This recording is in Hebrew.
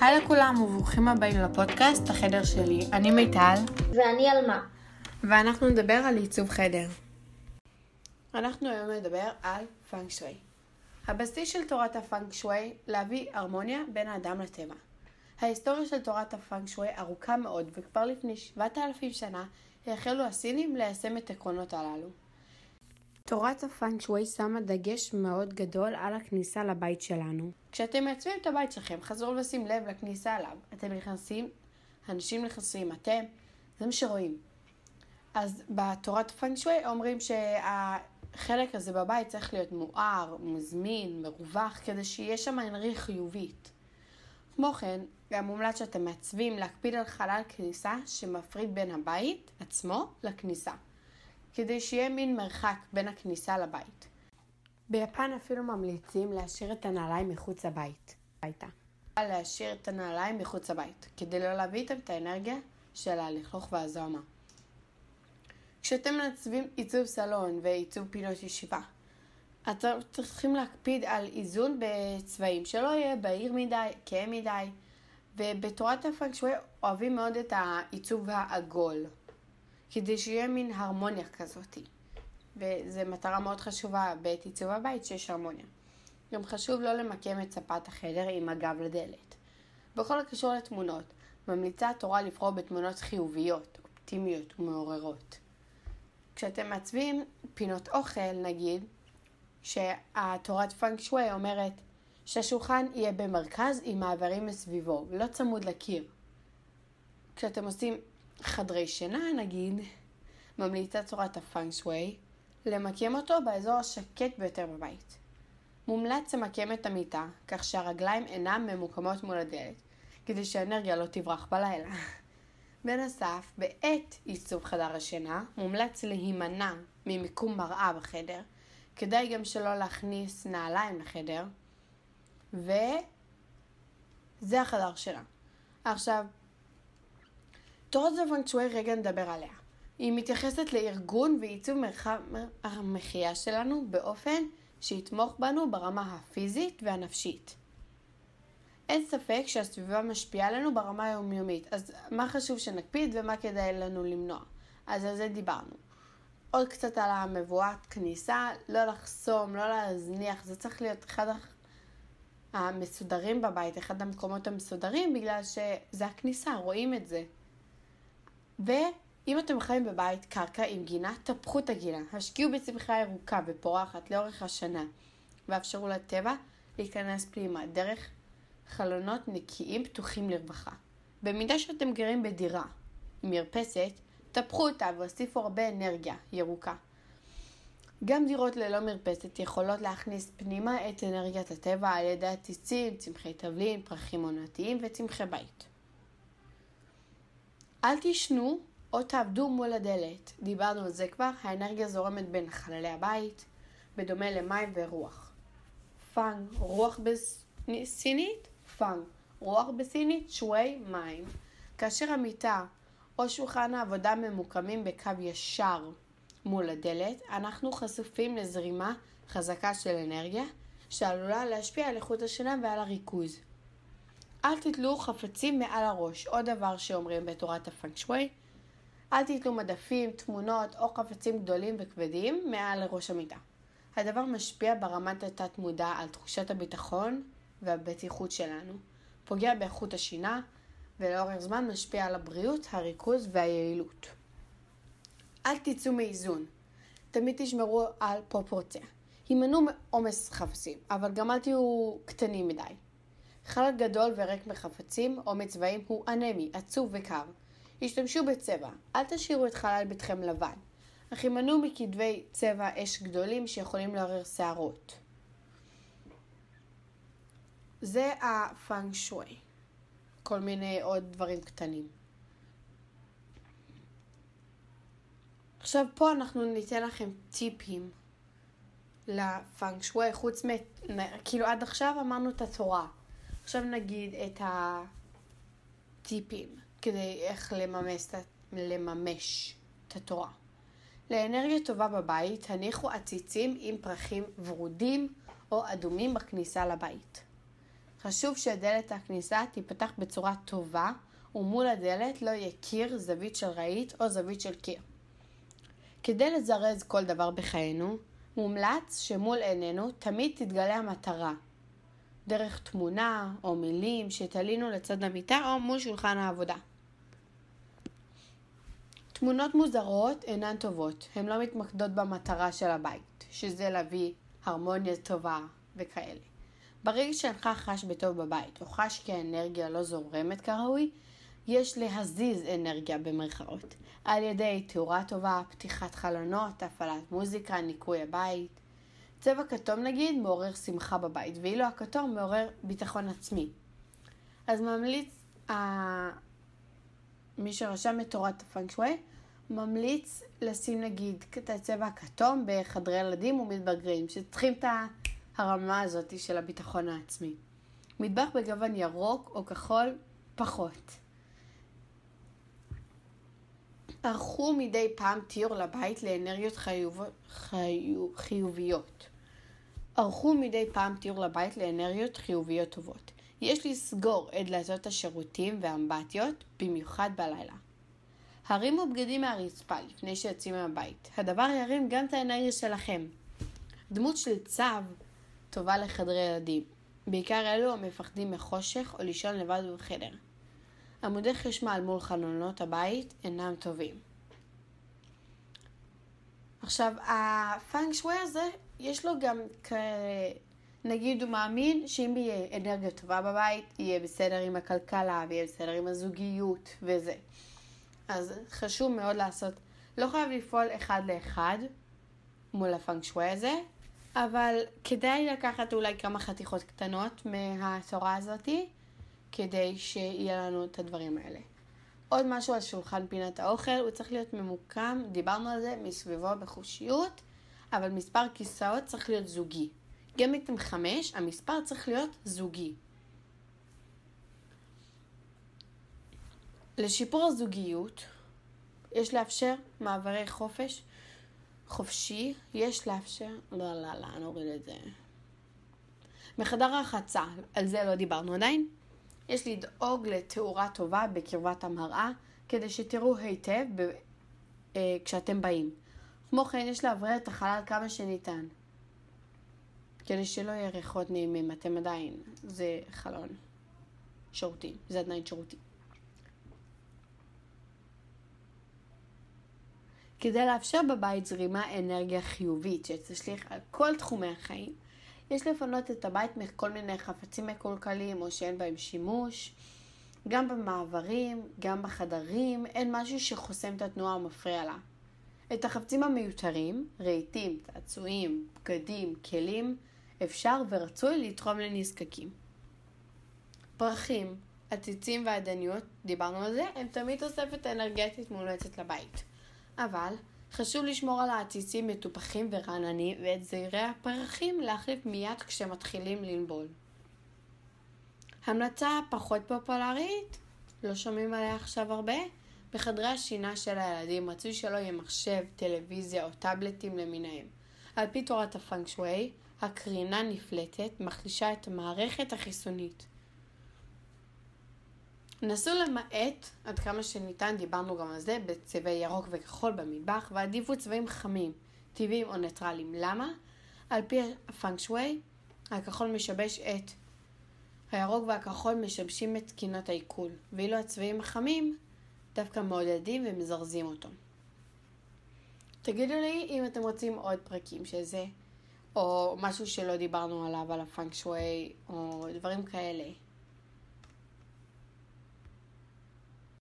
היי לכולם וברוכים הבאים לפודקאסט, החדר שלי. אני מיטל. ואני עלמה. ואנחנו נדבר על עיצוב חדר. אנחנו היום נדבר על פאנק שווי. הבסיס של תורת הפאנק שווי להביא הרמוניה בין האדם לטבע. ההיסטוריה של תורת הפאנק שווי ארוכה מאוד, וכבר לפני 7,000 שנה החלו הסינים ליישם את העקרונות הללו. תורת שווי שמה דגש מאוד גדול על הכניסה לבית שלנו. כשאתם מעצבים את הבית שלכם, חזרו לשים לב לכניסה אליו. אתם נכנסים, אנשים נכנסים, אתם, זה מה שרואים. אז בתורת שווי אומרים שהחלק הזה בבית צריך להיות מואר, מזמין, מרווח, כדי שיהיה שם אנרגיה חיובית. כמו כן, גם מומלץ שאתם מעצבים להקפיד על חלל כניסה שמפריד בין הבית עצמו לכניסה. כדי שיהיה מין מרחק בין הכניסה לבית. ביפן אפילו ממליצים להשאיר את הנעליים מחוץ לבית. ביתה. להשאיר את הנעליים מחוץ לבית, כדי לא להביא איתם את האנרגיה של הלכלוך והזוהמה. כשאתם מעצבים עיצוב סלון ועיצוב פינות ישיבה, אתם צריכים להקפיד על איזון בצבעים, שלא יהיה בהיר מדי, כהה מדי, ובתורת הפאנק שווי אוהבים מאוד את העיצוב העגול. כדי שיהיה מין הרמוניה כזאת. וזו מטרה מאוד חשובה בעת עיצוב הבית שיש הרמוניה. גם חשוב לא למקם את ספת החדר עם הגב לדלת. בכל הקשור לתמונות, ממליצה התורה לבחור בתמונות חיוביות, אופטימיות ומעוררות. כשאתם מעצבים פינות אוכל, נגיד, שהתורת פאנק שווי אומרת שהשולחן יהיה במרכז עם מעברים מסביבו, לא צמוד לקיר. כשאתם עושים חדרי שינה נגיד, ממליצה צורת הפאנג שווי, למקם אותו באזור השקט ביותר בבית. מומלץ למקם את המיטה, כך שהרגליים אינן ממוקמות מול הדלת, כדי שהאנרגיה לא תברח בלילה. בנוסף, בעת עיצוב חדר השינה, מומלץ להימנע ממיקום מראה בחדר, כדאי גם שלא להכניס נעליים לחדר, וזה החדר שלה. עכשיו, תורת זוונצ'ואי רגע נדבר עליה. היא מתייחסת לארגון ועיצוב מרחב המחיה שלנו באופן שיתמוך בנו ברמה הפיזית והנפשית. אין ספק שהסביבה משפיעה עלינו ברמה היומיומית, אז מה חשוב שנקפיד ומה כדאי לנו למנוע? אז על זה דיברנו. עוד קצת על המבואת כניסה, לא לחסום, לא להזניח, זה צריך להיות אחד המסודרים בבית, אחד המקומות המסודרים, בגלל שזה הכניסה, רואים את זה. ואם אתם חיים בבית קרקע עם גינה, טפחו את הגינה. השקיעו בצמחייה ירוקה ופורחת לאורך השנה, ואפשרו לטבע להיכנס פנימה דרך חלונות נקיים פתוחים לרווחה. במידה שאתם גרים בדירה עם מרפסת, טפחו אותה והוסיפו הרבה אנרגיה ירוקה. גם דירות ללא מרפסת יכולות להכניס פנימה את אנרגיית הטבע על ידי עציצים, צמחי תבלין, פרחים עונתיים וצמחי בית. אל תישנו או תעבדו מול הדלת. דיברנו על זה כבר, האנרגיה זורמת בין חללי הבית, בדומה למים ורוח. פאנג, רוח בסינית, פאנג, רוח בסינית, שווי מים. כאשר המיטה או שולחן העבודה ממוקמים בקו ישר מול הדלת, אנחנו חשופים לזרימה חזקה של אנרגיה, שעלולה להשפיע על איכות השינה ועל הריכוז. אל תתלו חפצים מעל הראש. עוד דבר שאומרים בתורת שווי, אל תתלו מדפים, תמונות או חפצים גדולים וכבדים מעל לראש המיטה. הדבר משפיע ברמת התת מודע על תחושת הביטחון והבטיחות שלנו, פוגע באיכות השינה ולאורך זמן משפיע על הבריאות, הריכוז והיעילות. אל תצאו מאיזון. תמיד תשמרו על פרופורציה. הימנעו מעומס חפצים, אבל גם אל תהיו קטנים מדי. חלק גדול וריק מחפצים או מצבעים הוא אנמי, עצוב וקר. השתמשו בצבע, אל תשאירו את חלל ביתכם לבן, אך הימנעו מכתבי צבע אש גדולים שיכולים לעורר שערות. זה הפאנג שווי. כל מיני עוד דברים קטנים. עכשיו פה אנחנו ניתן לכם טיפים לפאנג שווי, חוץ מ... כאילו עד עכשיו אמרנו את התורה. עכשיו נגיד את הטיפים כדי איך לממש, לממש את התורה. לאנרגיה טובה בבית, הניחו עציצים עם פרחים ורודים או אדומים בכניסה לבית. חשוב שדלת הכניסה תיפתח בצורה טובה, ומול הדלת לא יהיה קיר, זווית של רהיט או זווית של קיר. כדי לזרז כל דבר בחיינו, מומלץ שמול עינינו תמיד תתגלה המטרה, דרך תמונה או מילים שתלינו לצד המיטה או מול שולחן העבודה. תמונות מוזרות אינן טובות, הן לא מתמקדות במטרה של הבית, שזה להביא הרמוניה טובה וכאלה. ברגע שאינך חש בטוב בבית, או חש כי האנרגיה לא זורמת כראוי, יש להזיז אנרגיה במרכאות, על ידי תאורה טובה, פתיחת חלונות, הפעלת מוזיקה, ניקוי הבית. צבע כתום נגיד מעורר שמחה בבית, ואילו הכתום מעורר ביטחון עצמי. אז ממליץ, אה, מי שרשם את תורת הפנק שווי, ממליץ לשים נגיד את הצבע הכתום בחדרי ילדים ומתבגרים, שצריכים את הרמה הזאת של הביטחון העצמי. מטבח בגוון ירוק או כחול פחות. ערכו מדי פעם טיור לבית לאנרגיות חיוב... חיוב... חיוביות. ערכו מדי פעם טיור לבית לאנרגיות חיוביות טובות. יש לסגור את דלתות השירותים והאמבטיות, במיוחד בלילה. הרימו בגדים מהרצפה לפני שיוצאים מהבית. הדבר ירים גם את האנרגיה שלכם. דמות של צו טובה לחדרי ילדים, בעיקר אלו המפחדים מחושך או לישון לבד בחדר. עמודי חשמל מול חלונות הבית אינם טובים. עכשיו, הפאנג שווי הזה, יש לו גם כאלה, נגיד הוא מאמין שאם יהיה אנרגיה טובה בבית, יהיה בסדר עם הכלכלה, ויהיה בסדר עם הזוגיות וזה. אז חשוב מאוד לעשות, לא חייב לפעול אחד לאחד מול הפאנג שווי הזה, אבל כדאי לקחת אולי כמה חתיכות קטנות מהתורה הזאתי, כדי שיהיה לנו את הדברים האלה. עוד משהו על שולחן פינת האוכל, הוא צריך להיות ממוקם, דיברנו על זה מסביבו בחושיות, אבל מספר כיסאות צריך להיות זוגי. גם אם אתם חמש, המספר צריך להיות זוגי. לשיפור הזוגיות, יש לאפשר מעברי חופש חופשי, יש לאפשר, לא, לא, לא, נוריד את זה. מחדר הרחצה, על זה לא דיברנו עדיין. יש לדאוג לתאורה טובה בקרבת המראה, כדי שתראו היטב ב... אה, כשאתם באים. כמו כן, יש לאוורר את החלל כמה שניתן. כדי שלא יהיה ריחות נעימים, אתם עדיין, זה חלון שירותים, זה עדיין שירותים. כדי לאפשר בבית זרימה אנרגיה חיובית שתשליך על כל תחומי החיים, יש לפנות את הבית מכל מיני חפצים מקולקלים או שאין בהם שימוש. גם במעברים, גם בחדרים, אין משהו שחוסם את התנועה או מפריע לה. את החפצים המיותרים, רהיטים, צעצועים, בגדים, כלים, אפשר ורצוי לתרום לנזקקים. פרחים, עציצים ועדניות, דיברנו על זה, הם תמיד תוספת אנרגטית מומלצת לבית. אבל חשוב לשמור על העציצים מטופחים ורעננים ואת זעירי הפרחים להחליף מיד כשמתחילים לנבול. המלצה פחות פופולרית, לא שומעים עליה עכשיו הרבה, בחדרי השינה של הילדים רצוי שלא יהיה מחשב, טלוויזיה או טאבלטים למיניהם. על פי תורת הפאנג שווי, הקרינה נפלטת מחלישה את המערכת החיסונית. נסו למעט עד כמה שניתן, דיברנו גם על זה, בצבעי ירוק וכחול במטבח, ועדיפו צבעים חמים, טבעיים או ניטרליים. למה? על פי הפאנג שווי, הכחול משבש את הירוק והכחול משבשים את תקינות העיכול, ואילו הצבעים החמים דווקא מעודדים ומזרזים אותו. תגידו לי אם אתם רוצים עוד פרקים של זה, או משהו שלא דיברנו עליו, על הפאנק שווי, או דברים כאלה.